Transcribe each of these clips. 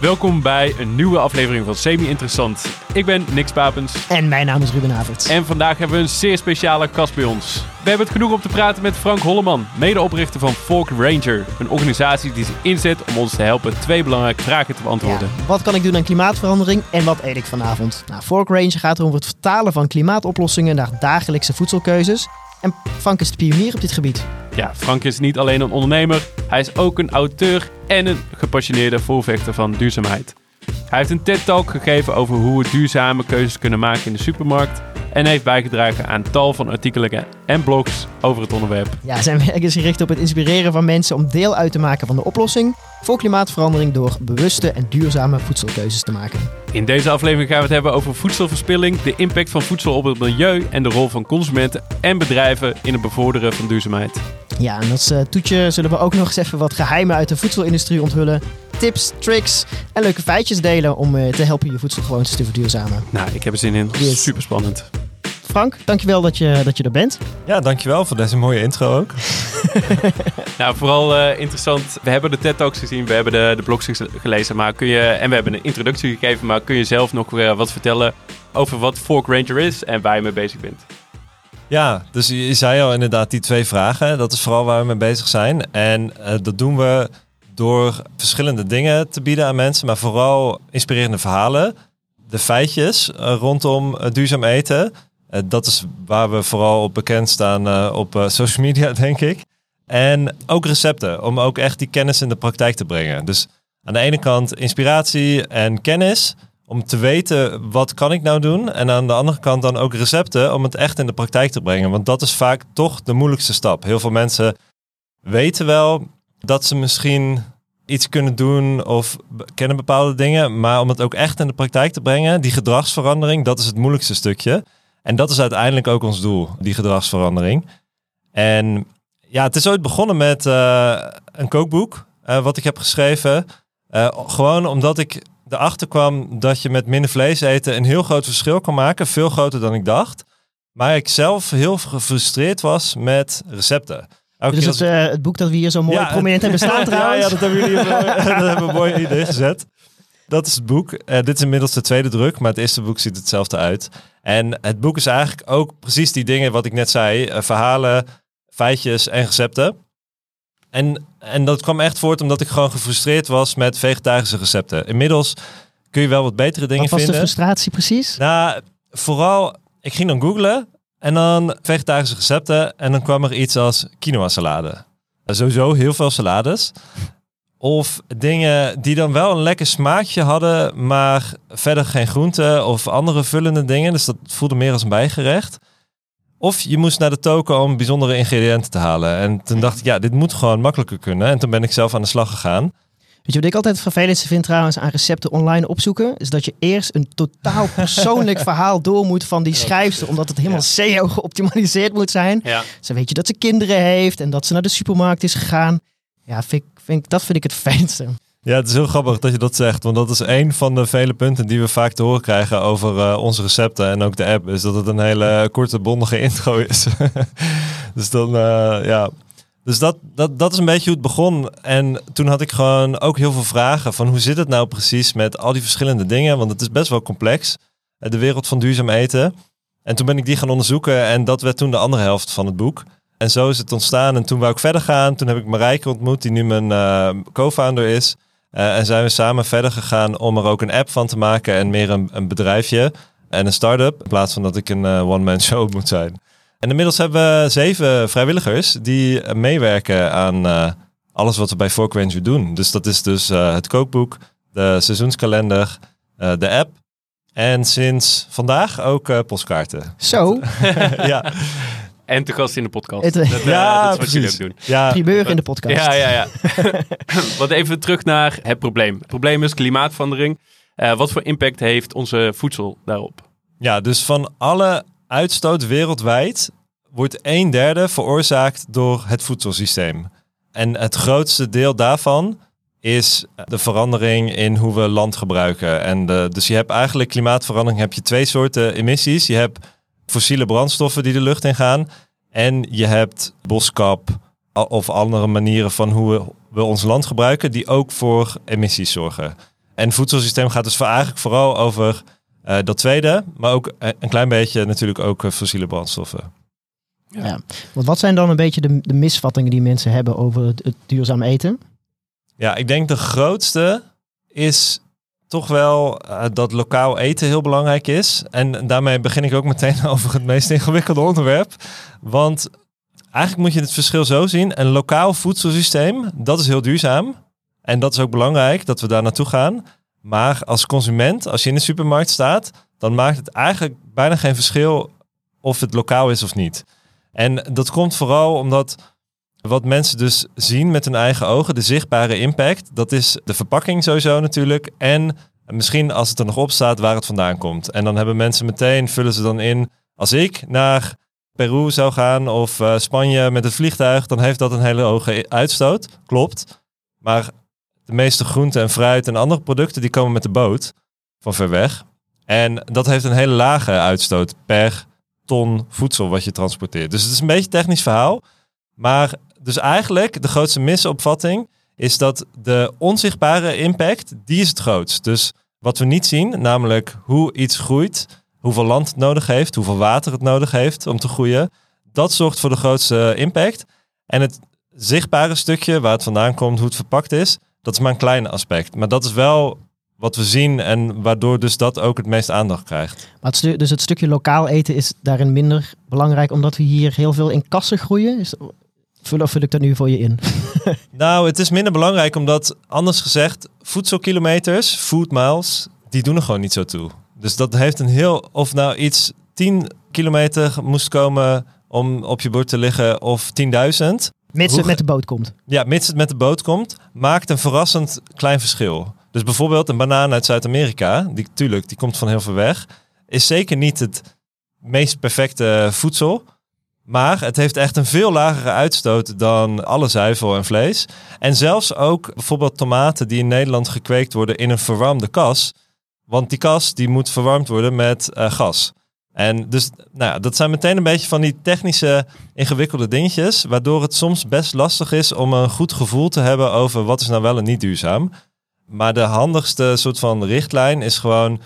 Welkom bij een nieuwe aflevering van Semi Interessant. Ik ben Niks Papens En mijn naam is Ruben Havertz. en vandaag hebben we een zeer speciale gast bij ons. We hebben het genoeg om te praten met Frank Holleman, medeoprichter van Fork Ranger. Een organisatie die zich inzet om ons te helpen twee belangrijke vragen te beantwoorden. Ja, wat kan ik doen aan klimaatverandering en wat eet ik vanavond? Nou, Fork Ranger gaat erom het vertalen van klimaatoplossingen naar dagelijkse voedselkeuzes. En Frank is de pionier op dit gebied. Ja, Frank is niet alleen een ondernemer, hij is ook een auteur en een gepassioneerde voorvechter van duurzaamheid. Hij heeft een TED-talk gegeven over hoe we duurzame keuzes kunnen maken in de supermarkt en heeft bijgedragen aan tal van artikelen en blogs over het onderwerp. Ja, zijn werk is gericht op het inspireren van mensen om deel uit te maken van de oplossing voor klimaatverandering door bewuste en duurzame voedselkeuzes te maken. In deze aflevering gaan we het hebben over voedselverspilling, de impact van voedsel op het milieu en de rol van consumenten en bedrijven in het bevorderen van duurzaamheid. Ja, en als eh, toetje zullen we ook nog eens even wat geheimen uit de voedselindustrie onthullen. Tips, tricks en leuke feitjes delen om eh, te helpen je voedselgewoontes te verduurzamen. Nou, ik heb er zin in. Yes. Super spannend. Frank, dankjewel dat je, dat je er bent. Ja, dankjewel voor deze mooie intro ook. Nou, vooral eh, interessant. We hebben de TED Talks gezien, we hebben de, de blogs ge- gelezen, maar kun je, en we hebben een introductie gegeven, maar kun je zelf nog eh, wat vertellen over wat Fork Ranger is en waar je mee bezig bent? Ja, dus je, zei al inderdaad die twee vragen. Dat is vooral waar we mee bezig zijn. En dat doen we door verschillende dingen te bieden aan mensen, maar vooral inspirerende verhalen. De feitjes eh, rondom eh, duurzaam eten. Eh, dat is waar we vooral op bekend staan op social media, denk ik. En ook recepten, om ook echt die kennis in de praktijk te brengen. Dus aan de ene kant inspiratie en kennis om te weten wat kan ik nou doen. En aan de andere kant dan ook recepten om het echt in de praktijk te brengen. Want dat is vaak toch de moeilijkste stap. Heel veel mensen weten wel dat ze misschien iets kunnen doen of kennen bepaalde dingen. Maar om het ook echt in de praktijk te brengen, die gedragsverandering, dat is het moeilijkste stukje. En dat is uiteindelijk ook ons doel, die gedragsverandering. En ja, het is ooit begonnen met eh, een kookboek, eh, wat ik heb geschreven. Eh, gewoon omdat ik erachter kwam dat je met minder vlees eten een heel groot verschil kan maken. Veel groter dan ik dacht. Maar ik zelf heel gefrustreerd was met recepten. Is het, ik- eh, het boek dat we hier zo mooi Ja, prominent hebben staan ja, trouwens. Ja, dat hebben jullie mooi, dat hebben we mooi idee gezet. Dat is het boek. Eh, dit is inmiddels de tweede druk, maar het eerste boek ziet hetzelfde uit. En het boek is eigenlijk ook precies die dingen wat ik net zei. eh, verhalen, feitjes en recepten. En, en dat kwam echt voort omdat ik gewoon gefrustreerd was met vegetarische recepten. Inmiddels kun je wel wat betere dingen Wat was de vinden. frustratie precies? Nou, vooral, ik ging dan googlen en dan vegetarische recepten en dan kwam er iets als quinoa salade. Sowieso heel veel salades. Of dingen die dan wel een lekker smaakje hadden, maar verder geen groenten of andere vullende dingen. Dus dat voelde meer als een bijgerecht. Of je moest naar de token om bijzondere ingrediënten te halen. En toen dacht ik, ja, dit moet gewoon makkelijker kunnen. En toen ben ik zelf aan de slag gegaan. Weet je wat ik altijd het vervelendste vind trouwens aan recepten online opzoeken? Is dat je eerst een totaal persoonlijk verhaal door moet van die schrijfster. Omdat het helemaal SEO geoptimaliseerd moet zijn. Ja. Ze weet je dat ze kinderen heeft en dat ze naar de supermarkt is gegaan. Ja, vind, ik- vind, dat vind ik het fijnste. Ja, het is heel grappig dat je dat zegt. Want dat is een van de vele punten die we vaak te horen krijgen over eh, onze recepten en ook de app. Is dat het een hele korte, bondige intro is. dus dan, eh, ja. Dus dat, dat, dat is een beetje hoe het begon. En toen had ik gewoon ook heel veel vragen van hoe zit het nou precies met al die verschillende dingen? Want het is best wel complex, eh, de wereld van duurzaam eten. En toen ben ik die gaan onderzoeken en dat werd toen de andere helft van het boek. En zo is het ontstaan. En toen wou ik verder gaan. Toen heb ik Marijke ontmoet, die nu mijn eh, co-founder is. Eh, en zijn we samen verder gegaan om er ook een app van te maken en meer een, een bedrijfje en een start-up. In plaats van dat ik een one-man show moet zijn. En inmiddels hebben we zeven vrijwilligers die meewerken aan eh, alles wat we bij Fork Ranger doen. Dus dat is dus eh, het kookboek, de seizoenskalender, eh, de app. En sinds vandaag ook eh, postkaarten. Zo, ja, En te gast in de podcast. Het- dat, ja dat is wat jullie ook doen. Ja, primeur in de podcast. Ja, ja, ja. Want even terug naar het probleem. Het probleem is klimaatverandering. Eh, wat voor impact heeft onze voedsel daarop? Ja, dus van alle uitstoot wereldwijd wordt een derde veroorzaakt door het voedselsysteem. En het grootste deel daarvan is de verandering in hoe we land gebruiken. En de, dus je hebt eigenlijk klimaatverandering, heb je twee soorten emissies. Je hebt fossiele brandstoffen die de lucht in gaan. En je hebt boskap of andere manieren van hoe we, we ons land gebruiken, die ook voor emissies zorgen. En voedselsysteem gaat dus eigenlijk vooral over eh, dat tweede, maar ook eh, een klein beetje natuurlijk ook eh, fossiele brandstoffen. Ja. Want wat zijn dan een beetje de, de misvattingen die mensen hebben over het, het duurzaam eten? Ja, ik denk de grootste is toch wel dat lokaal eten heel belangrijk is. En daarmee begin ik ook meteen over het meest ingewikkelde onderwerp. Want eigenlijk moet je het verschil zo zien. Een lokaal voedselsysteem, dat is heel duurzaam. En dat is ook belangrijk dat we daar naartoe gaan. Maar als consument, als je in de supermarkt staat, dan maakt het eigenlijk bijna geen verschil of het lokaal is of niet. En dat komt vooral omdat wat mensen dus zien met hun eigen ogen, de zichtbare impact, dat is de verpakking sowieso natuurlijk. En misschien als het er nog op staat waar het vandaan komt. En dan hebben mensen meteen, vullen ze dan in, als ik naar Peru zou gaan of eh, Spanje met het vliegtuig, dan heeft dat een hele hoge uitstoot. Klopt. Maar de meeste groenten en fruit en andere producten die komen met de boot van ver weg. En dat heeft een hele lage uitstoot per ton voedsel wat je transporteert. Dus het is een beetje een technisch verhaal. Maar dus eigenlijk de grootste misopvatting is dat de onzichtbare impact, die is het grootst. Dus wat we niet zien, namelijk hoe iets groeit, hoeveel land het nodig heeft, hoeveel water het nodig heeft om te groeien, dat zorgt voor de grootste impact. En het zichtbare stukje waar het vandaan komt, hoe het verpakt is, dat is maar een klein aspect. Maar dat is wel wat we zien en waardoor dus dat ook het meest aandacht krijgt. Maar het dus het stukje lokaal eten is daarin minder belangrijk, omdat we hier heel veel in kassen groeien. Is, vul, of vul ik dat nu voor je in? Nou, het is minder belangrijk omdat, anders gezegd, voedselkilometers, food miles, die doen er gewoon niet zo toe. Dus dat heeft een heel, of nou iets 10 kilometer moest komen om op je bord te liggen of 10.000. Mits het met de boot komt. Ja, mits het met de boot komt, maakt een verrassend klein verschil. Dus bijvoorbeeld een banaan uit Zuid-Amerika, die tuurlijk, die komt van heel ver weg, is zeker niet het meest perfecte voedsel. Maar het heeft echt een veel lagere uitstoot dan alle zuivel en vlees. En zelfs ook bijvoorbeeld tomaten die in Nederland gekweekt worden in een verwarmde kas. Want die kas die moet verwarmd worden met eh, gas. En dus nou, dat zijn meteen een beetje van die technische ingewikkelde dingetjes. Waardoor het soms best lastig is om een goed gevoel te hebben over wat is nou wel en niet duurzaam. Maar de handigste soort van richtlijn is gewoon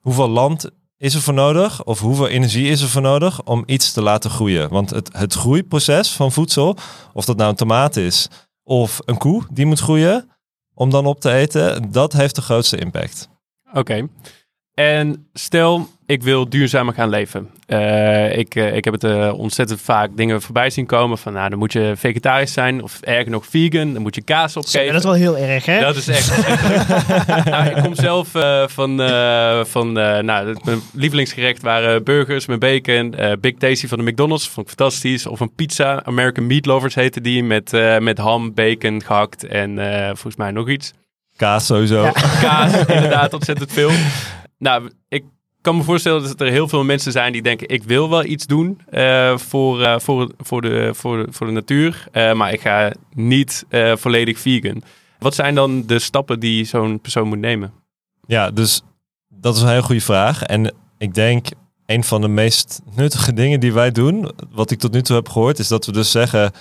hoeveel land is er voor nodig of hoeveel energie is er voor nodig om iets te laten groeien. Want het, het groeiproces van voedsel, of dat nou een tomaat is of een koe die moet groeien om dan op te eten, dat heeft de grootste impact. Oké. En stel, ik wil duurzamer gaan leven. Eh, ik, eh, ik heb het eh, ontzettend vaak dingen voorbij zien komen van, nou, dan moet je vegetarisch zijn of erger nog vegan, dan moet je kaas Zo, opgeven. dat is wel heel erg, hè? Dat is echt nou, ik kom zelf eh, van, eh, van eh, nou, mijn lievelingsgerecht waren burgers met bacon, eh, Big Tasty van de McDonald's, vond ik fantastisch. Of een pizza, American Meat Lovers heette die, met, eh, met ham, bacon gehakt en eh, volgens mij nog iets. Kaas sowieso. Ja. Kaas, inderdaad, ontzettend veel. Nou, ik kan me voorstellen dat er heel veel mensen zijn die denken: ik wil wel iets doen eh, voor, eh, voor, voor, de, voor, voor de natuur, eh, maar ik ga niet volledig vegan. Wat zijn dan de stappen die zo'n persoon moet nemen? Ja, dus dat is een hele goede vraag. En ik denk een van de meest nuttige dingen die wij doen, wat ik tot nu toe heb gehoord, is dat we dus zeggen,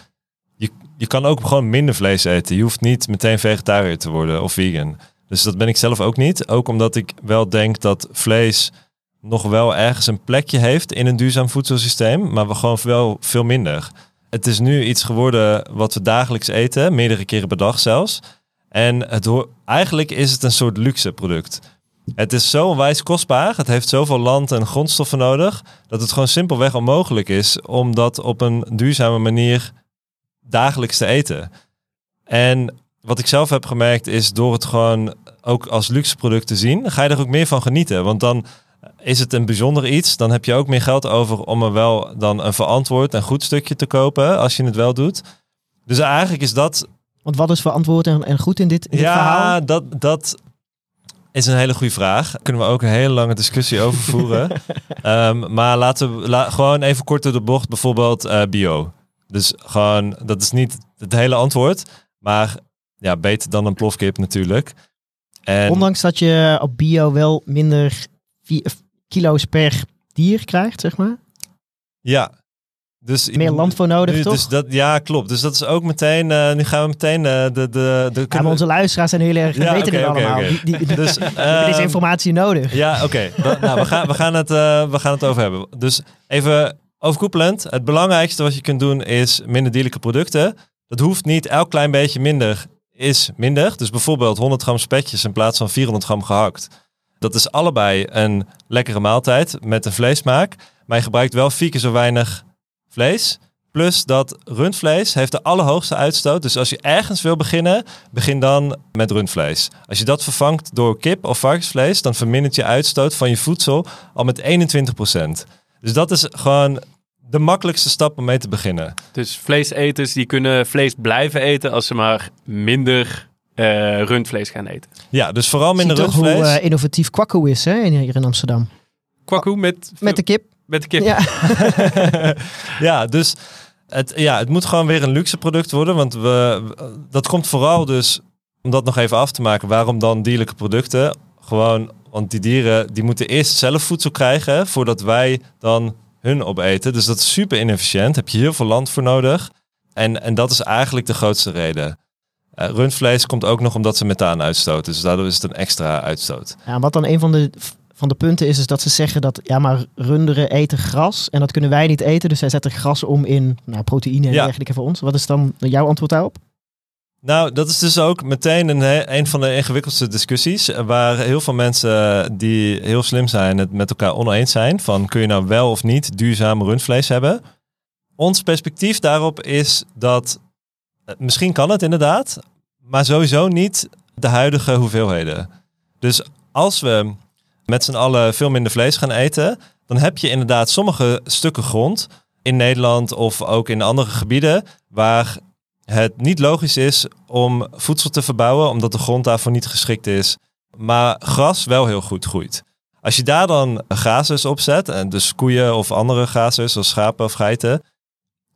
je, je kan ook gewoon minder vlees eten. Je hoeft niet meteen vegetariër te worden of vegan. Dus dat ben ik zelf ook niet. Ook omdat ik wel denk dat vlees nog wel ergens een plekje heeft in een duurzaam voedselsysteem, maar we gewoon wel veel minder. Het is nu iets geworden wat we dagelijks eten, meerdere keren per dag zelfs. En het eigenlijk is het een soort luxe product. Het is zo onwijs kostbaar, het heeft zoveel land en grondstoffen nodig, dat het gewoon simpelweg onmogelijk is om dat op een duurzame manier dagelijks te eten. En wat ik zelf heb gemerkt is door het gewoon ook als luxe product te zien, ga je er ook meer van genieten. Want dan is het een bijzonder iets, dan heb je ook meer geld over om er wel dan een verantwoord en goed stukje te kopen als je het wel doet. Dus eigenlijk is dat Want wat is verantwoord en, en goed in dit, in dit ja, verhaal? dat, dat is een hele goede vraag. Daar kunnen we ook een hele lange discussie over voeren. Ehm, maar laten we la- gewoon even kort door de bocht, bijvoorbeeld eh, bio. Dus gewoon, dat is niet het hele antwoord. Maar ja, beter dan een plofkip natuurlijk. En Ondanks dat je op bio wel minder vi- kilo's per dier krijgt, zeg maar. ja, Dus Meer land voor nodig, nu, toch? Dus dat, ja, klopt. Dus dat is ook meteen. eh, nu gaan we meteen eh, de. de, de Ja, maar onze luisteraars zijn heel erg, Ja, weten oké, allemaal. Die, die, die Dus, ehm, deze informatie nodig. Ja, oké. Nou, we gaan, we, gaan het, eh, we gaan het over hebben. Dus even overkoepelend. Het belangrijkste wat je kunt doen is minder dierlijke producten. Dat hoeft niet. Elk klein beetje minder is minder. Dus bijvoorbeeld 100 gram spekjes in plaats van 400 gram gehakt. Dat is allebei een lekkere maaltijd met een vleesmaak. Maar je gebruikt wel vier keer zo weinig vlees. Plus dat rundvlees heeft de allerhoogste uitstoot. Dus als je ergens wil beginnen, begin dan met rundvlees. Als je dat vervangt door kip of varkensvlees, dan vermindert je uitstoot van je voedsel al met 21%. Dus dat is gewoon de makkelijkste stap om mee te beginnen. Dus vleeseters die kunnen vlees blijven eten als ze maar minder eh, rundvlees gaan eten. Ja, dus vooral minder Zie toch hoe rundvlees. eh, innovatief Kwakkoe is hè, in- hier in Amsterdam. Kwakkoe met, Met de kip. met de kip. Ja. ja, dus het, ja, het moet gewoon weer een luxe product worden. Want we, dat komt vooral dus, om dat nog even af te maken, waarom dan dierlijke producten? Gewoon, want die dieren die moeten eerst zelf voedsel krijgen voordat wij dan hun opeten. Dus dat is super inefficiënt. Heb je heel veel land voor nodig. En, en dat is eigenlijk de grootste reden. Eh, rundvlees komt ook nog omdat ze methaan uitstoten. Dus daardoor is het een extra uitstoot. Ja, wat dan een van de, van de punten is, is dat ze zeggen dat ja, maar runderen eten gras en dat kunnen wij niet eten. Dus zij zetten gras om in nou, proteïne en Ja. dergelijke voor ons. Wat is dan jouw antwoord daarop? Nou, dat is dus ook meteen een, een van de ingewikkeldste discussies. eh, Waar heel veel mensen die heel slim zijn het met elkaar oneens zijn. Van kun je nou wel of niet duurzaam rundvlees hebben? Ons perspectief daarop is dat eh, misschien kan het inderdaad, maar sowieso niet de huidige hoeveelheden. Dus als we met z'n allen veel minder vlees gaan eten, dan heb je inderdaad sommige stukken grond in Nederland of ook in andere gebieden waar het niet logisch is om voedsel te verbouwen, omdat de grond daarvoor niet geschikt is. Maar gras wel heel goed groeit. Als je daar dan grazers op zet, dus koeien of andere grazers, zoals schapen of geiten,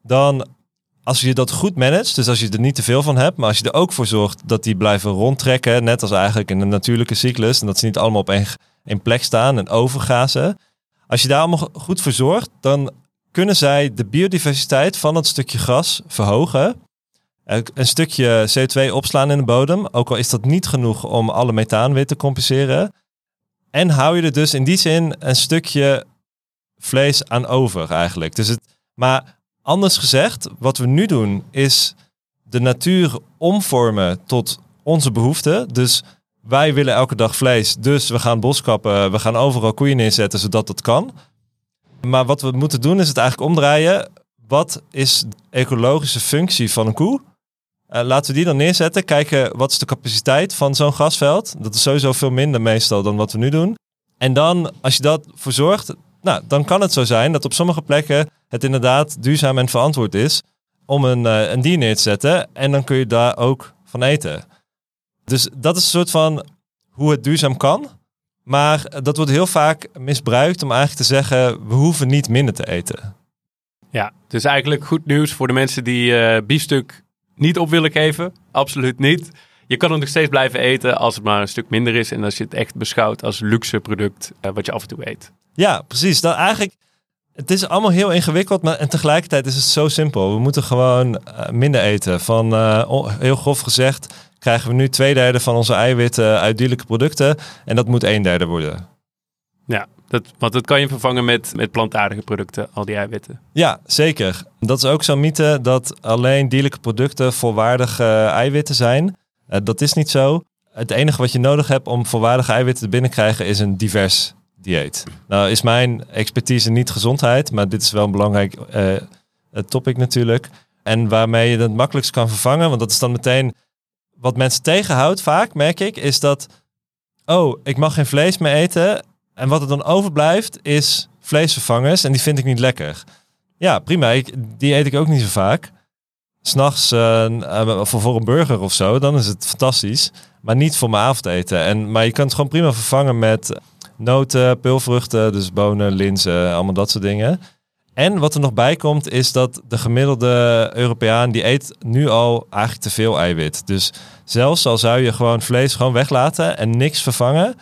dan als je dat goed managt, dus als je er niet te veel van hebt, maar als je er ook voor zorgt dat die blijven rondtrekken, net als eigenlijk in een natuurlijke cyclus, en dat ze niet allemaal op één, plek staan en overgrazen. Als je daar allemaal goed voor zorgt, dan kunnen zij de biodiversiteit van dat stukje gras verhogen. Eh, Een stukje CO2 opslaan in de bodem, ook al is dat niet genoeg om alle methaan weer te compenseren. En hou je er dus in die zin een stukje vlees aan over eigenlijk. Dus het, maar anders gezegd, wat we nu doen is de natuur omvormen tot onze behoeften. Dus wij willen elke dag vlees, dus we gaan bos kappen, we gaan overal koeien neerzetten zodat dat kan. Maar wat we moeten doen is het eigenlijk omdraaien. Wat is de ecologische functie van een koe? Eh, laten we die dan neerzetten. Kijken wat is de capaciteit van zo'n grasveld. Dat is sowieso veel minder meestal dan wat we nu doen. En dan, als je dat voor zorgt, nou, dan kan het zo zijn dat op sommige plekken het inderdaad duurzaam en verantwoord is om een, eh, een dier neer te zetten. En dan kun je daar ook van eten. Dus dat is een soort van hoe het duurzaam kan. Maar dat wordt heel vaak misbruikt om eigenlijk te zeggen, we hoeven niet minder te eten. Ja, dus eigenlijk goed nieuws voor de mensen die eh biefstuk niet op willen geven. Absoluut niet. Je kan het nog steeds blijven eten als het maar een stuk minder is. En als je het echt beschouwt als luxe product eh, wat je af en toe eet. Ja, precies. Dat eigenlijk, het is allemaal heel ingewikkeld, maar en tegelijkertijd is het zo simpel. We moeten gewoon eh, minder eten. Van eh, heel grof gezegd krijgen we nu twee derde van onze eiwitten uit dierlijke producten en dat moet een derde worden. Ja, dat, want dat kan je vervangen met, met plantaardige producten, al die eiwitten. Ja, zeker. Dat is ook zo'n mythe dat alleen dierlijke producten volwaardige eiwitten zijn. Eh, dat is niet zo. Het enige wat je nodig hebt om volwaardige eiwitten te binnenkrijgen is een divers dieet. Nou is mijn expertise niet gezondheid, maar dit is wel een belangrijk eh, eh, topic natuurlijk. En waarmee je het makkelijkst kan vervangen, want dat is dan meteen wat mensen tegenhoudt vaak, merk ik, is dat, oh, ik mag geen vlees meer eten. En wat er dan overblijft is vleesvervangers en die vind ik niet lekker. Ja, prima. Die eet ik ook niet zo vaak. S'nachts uh, voor, voor een burger of zo, dan is het fantastisch. Maar niet voor mijn avondeten. En, maar je kan het gewoon prima vervangen met noten, pulvruchten, dus bonen, linzen, allemaal dat soort dingen. En wat er nog bij komt, is dat de gemiddelde Europeaan, die eet nu al eigenlijk te veel eiwit. Dus zelfs al zou je gewoon vlees gewoon weglaten en niks vervangen,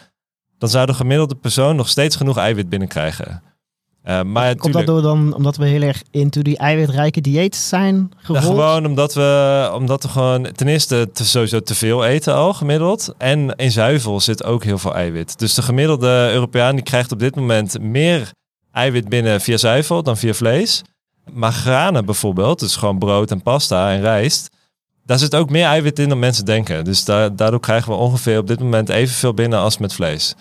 dan zou de gemiddelde persoon nog steeds genoeg eiwit binnenkrijgen. Eh, maar Komt dat door dan omdat we heel erg into die eiwitrijke dieets zijn Ja, gerold? gewoon omdat we, omdat we gewoon ten eerste te, sowieso te veel eten al gemiddeld. En in zuivel zit ook heel veel eiwit. Dus de gemiddelde Europeaan die krijgt op dit moment meer eiwit binnen via zuivel dan via vlees. Maar granen bijvoorbeeld, dus gewoon brood en pasta en rijst. Daar zit ook meer eiwit in dan mensen denken. Dus da- daardoor krijgen we ongeveer op dit moment evenveel binnen als met vlees.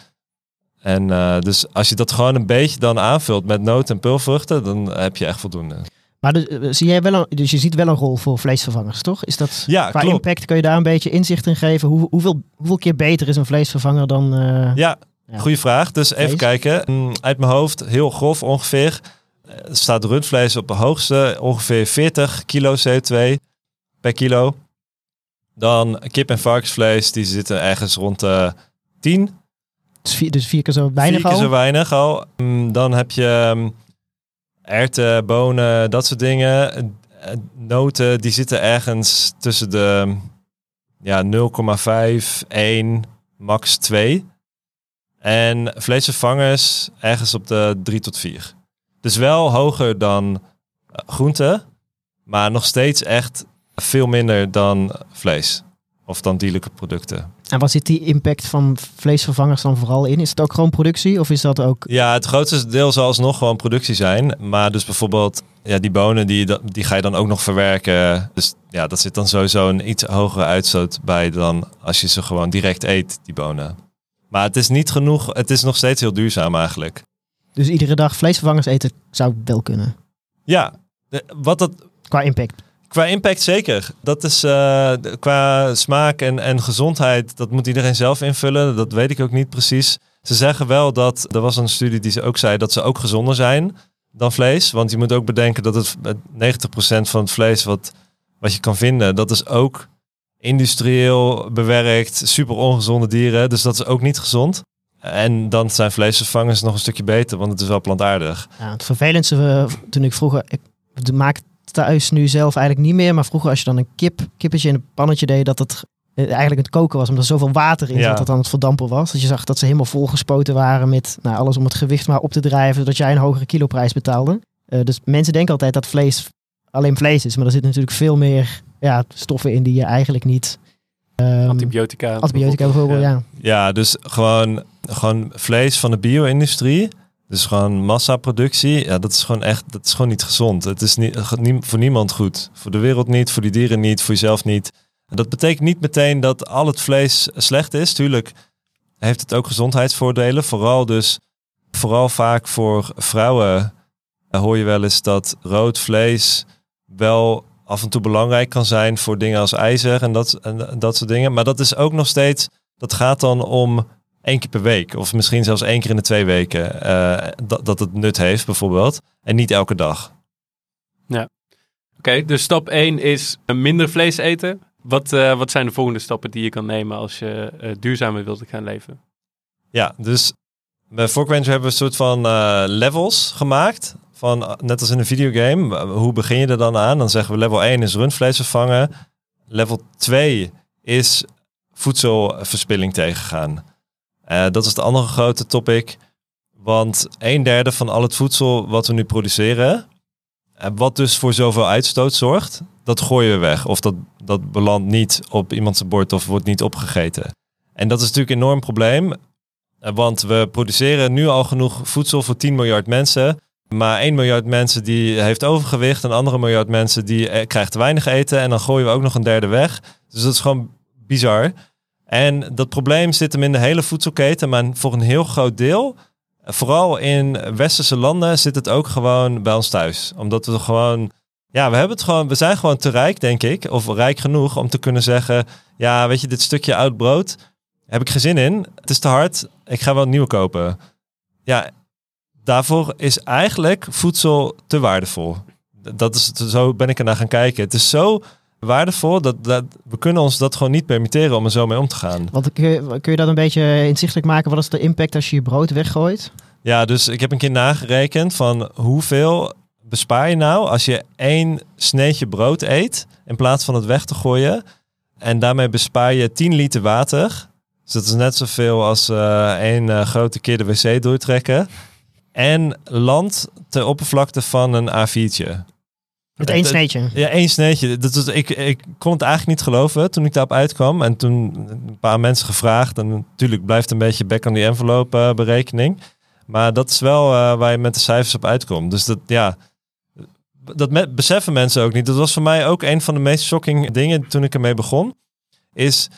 En eh, dus als je dat gewoon een beetje dan aanvult met noten en pulvruchten, dan heb je echt voldoende. Maar dus, eh, zie jij wel een, dus je ziet wel een rol voor vleesvervangers, toch? Is dat Ja, qua klopt. impact kun je daar een beetje inzicht in geven? Hoe, hoeveel, hoeveel keer beter is een vleesvervanger dan... eh, Ja, Ja. goede vraag. Dus even kijken. Mm, Uit mijn hoofd, heel grof ongeveer, staat rundvlees op de hoogste ongeveer 40 kilo CO2 per kilo. Dan kip en varkensvlees, die zitten ergens rond de 10. dus, vier, dus vier keer zo weinig Vier keer al? zo weinig al. Mm, Dan heb je mm, erwten, bonen, dat soort dingen. Eh, eh, Noten, die zitten ergens tussen de mm, ja, 0,5, 1, max 2. En vleesvervangers ergens op de 3 tot 4. Dus wel hoger dan eh, groente, maar nog steeds echt veel minder dan vlees. Of dan dierlijke producten. En wat zit die impact van vleesvervangers dan vooral in? Is het ook gewoon productie of is dat ook... Ja, het grootste deel zal alsnog gewoon productie zijn. Maar dus bijvoorbeeld, ja, die bonen, die, die ga je dan ook nog verwerken. Dus ja, dat zit dan sowieso een iets hogere uitstoot bij dan als je ze gewoon direct eet, die bonen. Maar het is niet genoeg, het is nog steeds heel duurzaam eigenlijk. Dus iedere dag vleesvervangers eten zou wel kunnen. Ja, wat dat, Qua impact. Qua impact zeker. Dat is eh, qua smaak en, en gezondheid, dat moet iedereen zelf invullen. Dat weet ik ook niet precies. Ze zeggen wel dat, er was een studie die ze ook zei, dat ze ook gezonder zijn dan vlees. Want je moet ook bedenken dat het met 90% van het vlees wat, wat je kan vinden, dat is ook industrieel bewerkt, super ongezonde dieren. Dus dat is ook niet gezond. En dan zijn vleesvervangers nog een stukje beter, want het is wel plantaardig. Ja, het vervelendste eh, toen ik vroeger... Ik maak thuis nu zelf eigenlijk niet meer. Maar vroeger als je dan een kip, kippetje in een pannetje deed... dat het eh, eigenlijk het koken was. Omdat er zoveel water in Ja. zat dat aan het verdampen was. Dat je zag dat ze helemaal volgespoten waren met nou, alles om het gewicht maar op te drijven. Zodat jij een hogere kiloprijs betaalde. Eh, dus mensen denken altijd dat vlees alleen vlees is. Maar er zitten natuurlijk veel meer ja, stoffen in die je eigenlijk niet... ehm, Antibiotica. antibiotica bijvoorbeeld, ja. Ja, dus gewoon, gewoon vlees van de bio-industrie. Dus gewoon massaproductie. Ja, dat is gewoon echt, dat is gewoon niet gezond. Het is niet, nie- voor niemand goed. Voor de wereld niet, voor die dieren niet, voor jezelf niet. En dat betekent niet meteen dat al het vlees slecht is. Tuurlijk heeft het ook gezondheidsvoordelen. Vooral dus, vooral vaak voor vrouwen eh, hoor je wel eens dat rood vlees wel af en toe belangrijk kan zijn voor dingen als ijzer en dat, en dat soort dingen. Maar dat is ook nog steeds, dat gaat dan om één keer per week. Of misschien zelfs één keer in de twee weken. eh, dat, dat het nut heeft bijvoorbeeld. En niet elke dag. Oké, dus stap 1 is een minder vlees eten. Wat, eh, wat zijn de volgende stappen die je kan nemen als je eh, duurzamer wilt gaan leven? Ja, dus bij Forkventure hebben we een soort van eh, levels gemaakt. Van, eh, net als in een videogame. Eh, Hoe begin je er dan aan? Dan zeggen we level 1 is rundvlees vervangen. Level 2 is voedselverspilling tegengaan. Eh, dat is het andere grote topic. Want een derde van al het voedsel wat we nu produceren, wat dus voor zoveel uitstoot zorgt, dat gooien we weg. Of dat, dat belandt niet op iemands bord of wordt niet opgegeten. En dat is natuurlijk een enorm probleem. Eh, Want we produceren nu al genoeg voedsel voor 10 miljard mensen. Maar 1 miljard mensen die heeft overgewicht. Een andere miljard mensen die eh, krijgt weinig eten. En dan gooien we ook nog een derde weg. Dus dat is gewoon bizar. En dat probleem zit hem in de hele voedselketen. Maar voor een heel groot deel, vooral in westerse landen, zit het ook gewoon bij ons thuis. Omdat we gewoon, ja, we hebben het gewoon, we zijn gewoon te rijk, denk ik. Of rijk genoeg om te kunnen zeggen, ja, weet je, dit stukje oud brood heb ik geen zin in. Het is te hard. Ik ga wel een nieuwe kopen. Ja, daarvoor is eigenlijk voedsel te waardevol. Dat is, zo ben ik ernaar gaan kijken. Het is zo waardevol dat, dat we kunnen ons dat gewoon niet permitteren om er zo mee om te gaan. Want kun je, kun je dat een beetje inzichtelijk maken? Wat is de impact als je je brood weggooit? Ja, dus ik heb een keer nagerekend van hoeveel bespaar je nou als je één sneetje brood eet in plaats van het weg te gooien. En daarmee bespaar je 10 liter water. Dus dat is net zoveel als eh één eh, grote keer de wc doortrekken. en land ter oppervlakte van een A4'tje. Met één sneetje. Ja, één sneetje. Dat is, ik, ik kon het eigenlijk niet geloven toen ik daarop uitkwam. En toen een paar mensen gevraagd. En natuurlijk blijft een beetje back on die envelope eh, berekening. Maar dat is wel eh, waar je met de cijfers op uitkomt. Dus dat, ja, dat beseffen mensen ook niet. Dat was voor mij ook een van de meest shocking dingen toen ik ermee begon. Is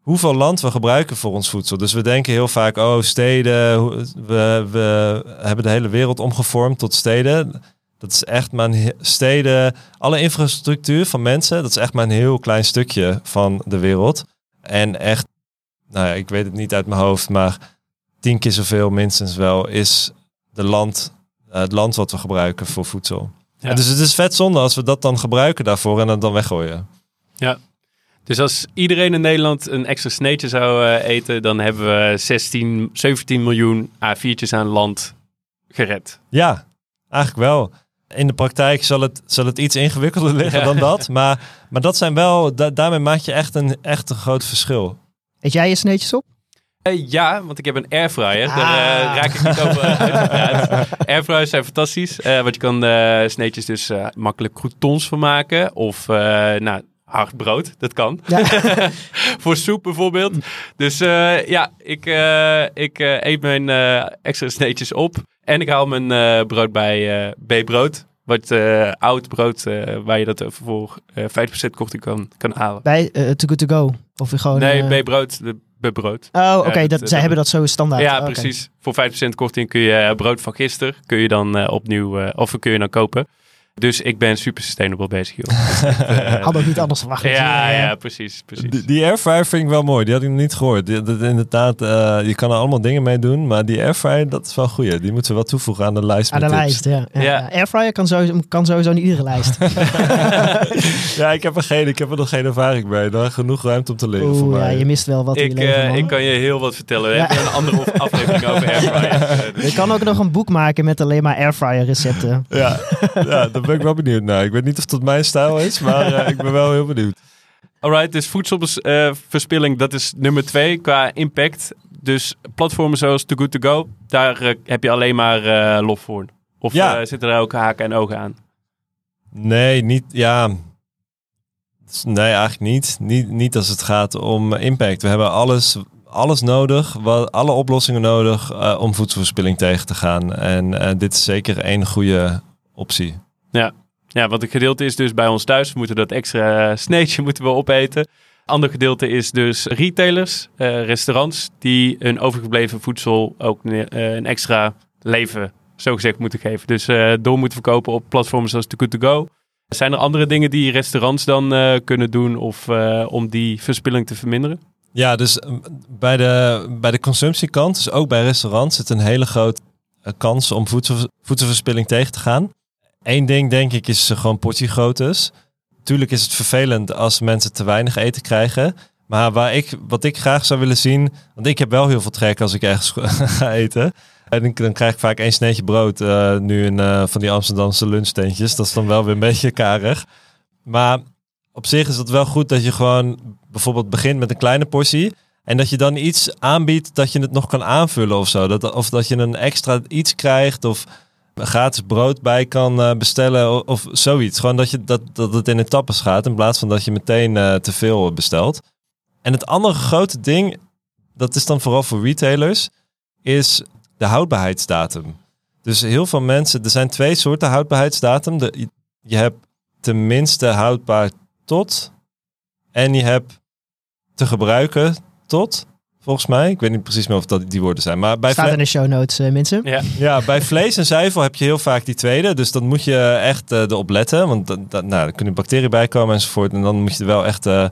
hoeveel land we gebruiken voor ons voedsel. Dus we denken heel vaak, oh steden, we, we hebben de hele wereld omgevormd tot steden. Dat is echt maar een he- steden, alle infrastructuur van mensen, dat is echt maar een heel klein stukje van de wereld. En echt, nou ja, ik weet het niet uit mijn hoofd, maar tien keer zoveel minstens wel is de land, eh, het land wat we gebruiken voor voedsel. Ja. Dus het is vet zonde als we dat dan gebruiken daarvoor en het dan weggooien. Dus als iedereen in Nederland een extra sneetje zou eh, eten, dan hebben we 16, 17 miljoen A4'tjes aan land gered. Ja, eigenlijk wel. In de praktijk zal het, zal het iets ingewikkelder liggen Ja. dan dat. Maar, maar dat zijn wel, da- daarmee maak je echt een, echt een groot verschil. Eet jij je sneetjes op? Eh, ja, want ik heb een airfryer. Daar eh, Ah. raak ik niet over uitgepraat. Airfryers zijn fantastisch. eh want je kan eh sneetjes dus eh, makkelijk croutons van maken. Of eh, nou, hard brood. Dat kan. Ja. Voor soep bijvoorbeeld. Dus eh, ja, ik, eh, ik eh, eet mijn eh, extra sneetjes op. En ik haal mijn eh, brood bij eh B-brood. Wat eh, oud brood waar je dat voor eh 50% korting kan, kan halen. Bij Too Good To Go? Of gewoon... Nee, B-brood. de B-brood. Oh, oké. Dat- zij hebben dat zo standaard. Ja, Oh, precies. Voor 5% korting kun je brood van gisteren kun je dan opnieuw of kun je dan kopen. Dus ik ben super sustainable bezig, joh. Dus eh, Had ook niet anders verwacht. ja, ja, precies, precies. Die, die airfryer vind ik wel mooi. Die had ik nog niet gehoord. Die, dat, inderdaad, eh, je kan er allemaal dingen mee doen. Maar die airfryer, dat is wel goed. Die moeten we wel toevoegen aan de lijst. Aan de met tips. lijst, ja. ja. Ja. Airfryer kan sowieso, kan sowieso niet iedere lijst. ja, ik heb, er geen, ik heb er nog geen ervaring mee. Daar genoeg ruimte om te leren voor Oeh, ja, mij. je mist wel wat in je Ik, leven, eh, man. ik kan je heel wat vertellen. We Ja. hebben een andere aflevering over airfryers. eh, dus- Je kan ook nog een boek maken met alleen maar airfryer recepten. Ja, ja, daar ben ik wel benieuwd naar. Ik weet niet of dat mijn stijl is, maar eh, ik ben wel heel benieuwd. Alright, dus voedselverspilling, dat is nummer twee qua impact. Dus platformen zoals Too Good To Go, daar eh, heb je alleen maar eh, lof voor. Of Ja. zitten er ook haken en ogen aan? Nee, niet, ja. Nee, eigenlijk niet. niet. Niet als het gaat om impact. We hebben alles, alles nodig, wat, alle oplossingen nodig om voedselverspilling tegen te gaan. En dit is zeker één goede optie. Ja, want het gedeelte is dus bij ons thuis. We moeten dat extra sneetje moeten we opeten. Ander gedeelte is dus retailers, eh, restaurants, die hun overgebleven voedsel ook eh, een extra leven, zogezegd, moeten geven. Dus eh, door moeten verkopen op platforms zoals Too Good To Go. Zijn er andere dingen die restaurants dan kunnen doen of, om die verspilling te verminderen? Ja, dus eh, bij de, bij de consumptiekant, dus ook bij restaurants, zit een hele grote kans om voedsel, voedselverspilling tegen te gaan. Eén ding denk ik is gewoon portiegroottes. Tuurlijk is het vervelend als mensen te weinig eten krijgen. Maar waar ik, wat ik graag zou willen zien, want ik heb wel heel veel trek als ik ergens ga eten. En dan krijg ik vaak één sneetje brood, eh, nu eh, van die Amsterdamse lunchtentjes. Dat is dan wel weer een beetje karig. Maar op zich is het wel goed dat je gewoon bijvoorbeeld begint met een kleine portie. En dat je dan iets aanbiedt dat je het nog kan aanvullen of zo. Dat, of dat je een extra iets krijgt of gratis brood bij kan eh, bestellen of, zoiets. Gewoon dat, je, dat, dat het in etappes gaat in plaats van dat je meteen eh, te veel bestelt. En het andere grote ding, dat is dan vooral voor retailers, is de houdbaarheidsdatum. Dus heel veel mensen, er zijn twee soorten houdbaarheidsdatum. De, je hebt tenminste houdbaar tot en je hebt te gebruiken tot, volgens mij. Ik weet niet precies meer of dat die woorden zijn. Maar bij Staat in de show notes, eh, mensen. Ja, ja, bij vlees en zuivel heb je heel vaak die tweede. Dus dan moet je echt eh, erop letten. Want dan, nou, er kunnen bacteriën bij komen enzovoort. En dan moet je er wel echt eh,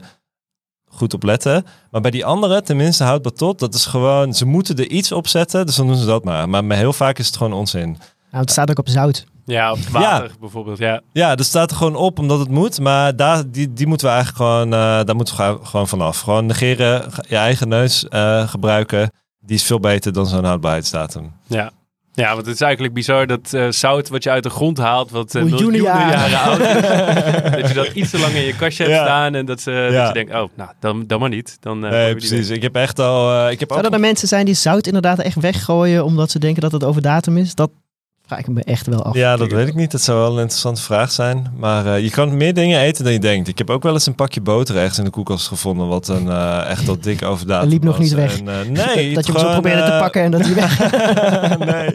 goed op letten. Maar bij die andere, tenminste houdbaar tot, dat is gewoon... Ze moeten er iets op zetten, dus dan doen ze dat maar. Maar heel vaak is het gewoon onzin. Nou, het staat ook op zout. Ja op water bijvoorbeeld. Ja. Ja, dat staat er gewoon op omdat het moet. Maar daar, die, die moeten we eigenlijk gewoon, eh, daar moeten we gewoon- vanaf. Gewoon negeren, je eigen neus eh, gebruiken. Die is veel beter dan zo'n houdbaarheidsdatum. Ja. Ja, want het is eigenlijk bizar dat eh, zout wat je uit de grond haalt, wat eh, Miljoenen jaren. oud is, dat je dat iets te lang in je kastje hebt Ja. staan en dat, ze, dat je denkt, oh, nou, dan, dan maar niet. Dan, eh, nee, precies. weg. Ik heb echt al... ik heb ook er mensen zijn die zout inderdaad echt weggooien omdat ze denken dat het over datum is? Dat Vraag ik me echt wel af. Ja, dat weet ik niet. Dat zou wel een interessante vraag zijn. Maar eh, je kan meer dingen eten dan je denkt. Ik heb ook wel eens een pakje boter ergens in de koelkast gevonden. Wat een eh, echt al dik overdaad Hij liep nog niet weg. En, eh, nee, dat je hem zo probeerde te pakken en dat hij weg... nee.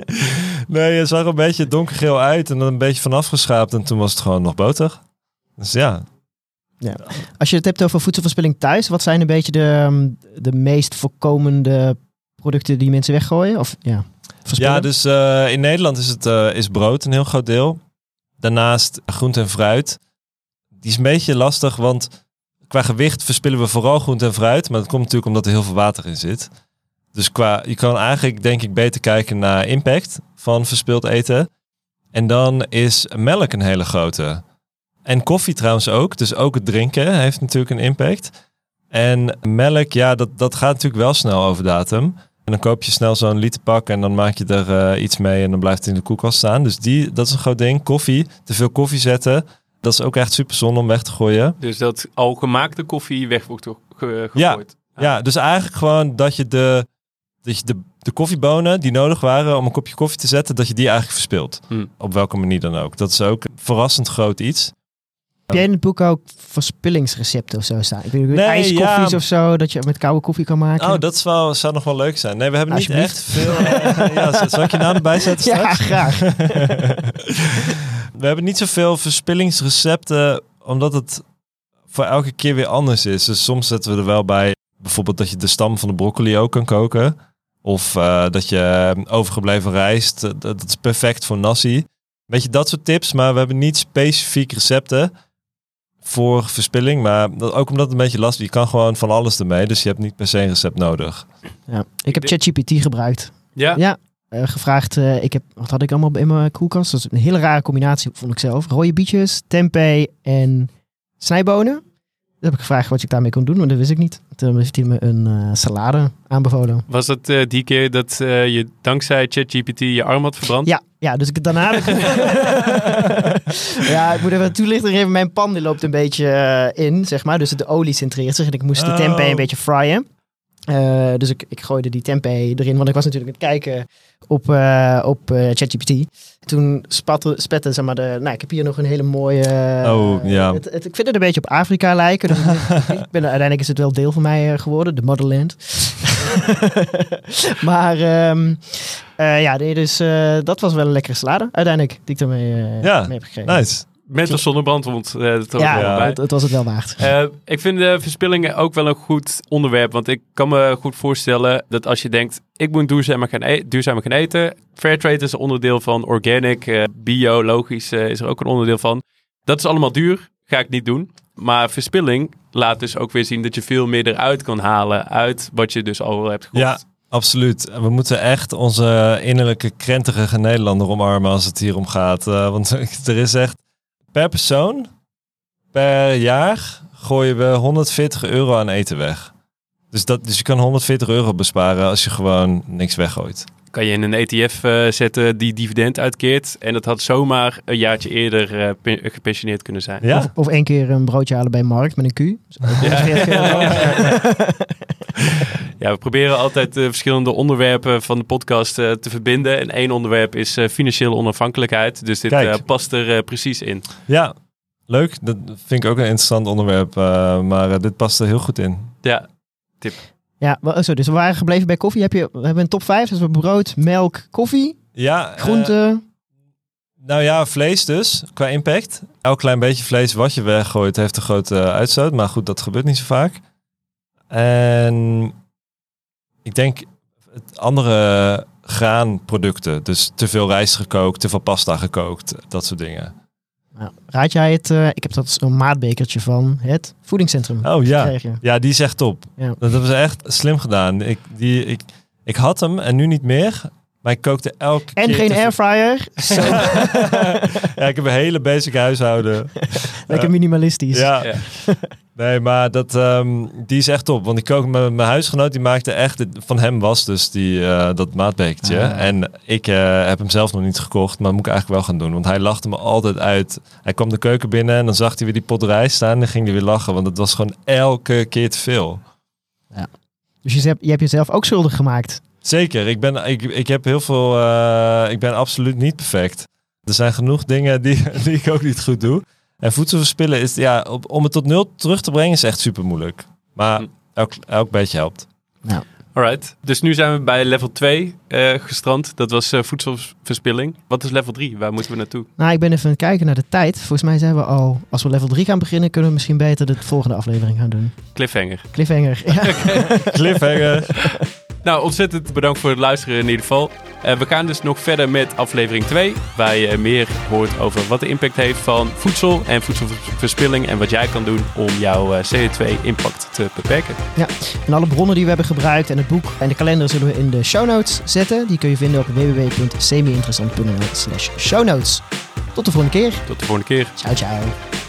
nee, je zag er een beetje donkergeel uit en dan een beetje vanaf geschaapt. En toen was het gewoon nog boter. Dus ja, Als je het hebt over voedselverspilling thuis, wat zijn een beetje de, ehm, de meest voorkomende producten die mensen weggooien? Of ja, verspillen? Ja, dus eh, in Nederland is, het, eh, is brood een heel groot deel. Daarnaast groente en fruit. Die is een beetje lastig, want qua gewicht verspillen we vooral groente en fruit. Maar dat komt natuurlijk omdat er heel veel water in zit. Dus qua, je kan eigenlijk denk ik beter kijken naar impact van verspild eten. En dan is melk een hele grote. En koffie trouwens ook. Dus ook het drinken heeft natuurlijk een impact. En melk, ja, dat, dat gaat natuurlijk wel snel over datum. En dan koop je snel zo'n literpak en dan maak je er eh, iets mee en dan blijft het in de koelkast staan. Dus die, dat is een groot ding. Koffie, te veel koffie zetten, dat is ook echt super zonde om weg te gooien. Dus dat al gemaakte koffie weg wordt ge- ge- Ja. gegooid. Ja, dus eigenlijk gewoon dat je de, dat je de, de koffiebonen die nodig waren om een kopje koffie te zetten, dat je die eigenlijk verspilt. Hmm. Op welke manier dan ook. Dat is ook een verrassend groot iets. Heb jij in het boek ook verspillingsrecepten of zo staan? Ik weet niet, Nee, ijskoffies ja. of zo, dat je met koude koffie kan maken? Oh, dat wel, zou nog wel leuk zijn. Nee, we hebben niet echt veel... eh, ja, zal ik je naam erbij zetten ja, straks? graag. We hebben niet zoveel verspillingsrecepten, omdat het voor elke keer weer anders is. Dus soms zetten we er wel bij, bijvoorbeeld dat je de stam van de broccoli ook kan koken. Of eh, dat je overgebleven rijst, dat, dat is perfect voor nasi. Weet je, dat soort tips. Maar we hebben niet specifiek recepten voor verspilling. Maar dat, ook omdat het een beetje lastig is. Je kan gewoon van alles ermee. Dus je hebt niet per se een recept nodig. Ja. Ik heb ChatGPT gebruikt. Ja? Ja, eh, gevraagd. eh, ik heb, wat had ik allemaal in mijn koelkast? Dat is een hele rare combinatie, vond ik zelf. Rode bietjes, tempeh en snijbonen. Heb ik gevraagd wat ik daarmee kon doen, maar dat wist ik niet. Toen heeft hij me een eh, salade aanbevolen. Was het eh, die keer dat eh, je dankzij ChatGPT je arm had verbrand? Ja, ja dus ik daarna... ja, ik moet even toelichten geven. Mijn pan die loopt een beetje in, zeg maar. Dus de olie centreert zich en ik moest de Oh. tempeh een beetje fryen. Eh, dus ik, ik gooide die tempeh erin, want ik was natuurlijk aan het kijken op, eh, op eh, ChatGPT. Toen spatte, spette, zeg maar, de, nou, ik heb hier nog een hele mooie... Oh, ja. het, het- ik vind het een beetje op Afrika lijken. Dus ik ben, uiteindelijk is het wel deel van mij geworden, de motherland. maar ehm, eh, ja, nee, dus dat was wel een lekkere salade uiteindelijk, die ik ermee Ja, mee heb gekregen. Nice. Met of zonder brandwond. eh dat Ja, het, het was het wel waard. Eh, ik vind de verspillingen ook wel een goed onderwerp. Want ik kan me goed voorstellen dat als je denkt... ik moet duurzamer gaan, e- duurzamer gaan eten. Fairtrade is een onderdeel van. Organic, eh, bio, logisch eh, is er ook een onderdeel van. Dat is allemaal duur. Ga ik niet doen. Maar verspilling laat dus ook weer zien... dat je veel meer eruit kan halen... uit wat je dus al hebt gekocht. Ja, absoluut. We moeten echt onze innerlijke krenterige Nederlander omarmen als het hier om gaat. Eh, want er is echt per persoon, per jaar gooien we 140 euro aan eten weg. Dus, dat, dus je kan 140 euro besparen als je gewoon niks weggooit. Kan je in een ETF eh, zetten die dividend uitkeert. En dat had zomaar een jaartje eerder eh, pe- gepensioneerd kunnen zijn. Ja, Of, of één keer een broodje halen bij Markt met een Q. Ja. Ja, we proberen altijd de verschillende onderwerpen van de podcast eh, te verbinden. En één onderwerp is eh, financiële onafhankelijkheid. Dus dit eh, past er eh, precies in. ja, leuk. Dat vind ik ook een interessant onderwerp. eh, maar eh, dit past er heel goed in. Ja, Ja, wel- zo, dus we waren gebleven bij koffie. Heb je, we hebben een top 5, dus we hebben brood, melk, koffie, Ja, eh, groenten. Nou ja, vlees dus, qua impact. Elk klein beetje vlees wat je weggooit heeft een grote eh, uitstoot. Maar goed, dat gebeurt niet zo vaak. En ik denk het andere graanproducten. Dus te veel rijst gekookt, te veel pasta gekookt. Dat soort dingen. Nou, raad jij het? eh, ik heb dat zo'n maatbekertje van het voedingscentrum Oh ja, gekregen. ja die is echt top. Ja. Dat hebben ze echt slim gedaan. Ik, die, ik, ik had hem en nu niet meer. Maar ik kookte elke En keer geen te veel- airfryer. Ja, ik heb een hele basic huishouden. lekker minimalistisch. Ja. Ja. Nee, maar dat, ehm, die is echt top. Want ik kook met mijn huisgenoot, die maakte echt... Van hem was dus die, eh, dat maatbekertje. Ah. En ik eh, heb hem zelf nog niet gekocht, maar moet ik eigenlijk wel gaan doen. Want hij lachte me altijd uit. Hij kwam de keuken binnen en dan zag hij weer die pot rijst staan. En dan ging hij weer lachen, want het was gewoon elke keer te veel. Dus je hebt, je hebt jezelf ook schuldig gemaakt. Zeker, ik ben, ik, ik heb heel veel. eh, ik ben absoluut niet perfect. Er zijn genoeg dingen die, die ik ook niet goed doe. En voedsel verspillen is, ja, op, om het tot nul terug te brengen is echt super moeilijk. Maar Hm. elk, elk beetje helpt. Alright. Dus nu zijn we bij level 2 eh, gestrand. Dat was eh, voedselverspilling. Wat is level 3? Waar moeten we naartoe? Nou, ik ben even aan het kijken naar de tijd. Volgens mij zijn we al, als we level 3 gaan beginnen, kunnen we misschien beter de volgende aflevering gaan doen. Cliffhanger. Cliffhanger. Ja. Cliffhanger. Nou, ontzettend bedankt voor het luisteren in ieder geval. Eh, we gaan dus nog verder met aflevering 2, waar je meer hoort over wat de impact heeft van voedsel en voedselverspilling en wat jij kan doen om jouw eh, CO2-impact te beperken. En alle bronnen die we hebben gebruikt en het boek en de kalender zullen we in de show notes zetten. Die kun je vinden op www.semi-interessant.nl slash show notes. Tot de volgende keer. Tot de volgende keer. Ciao, ciao.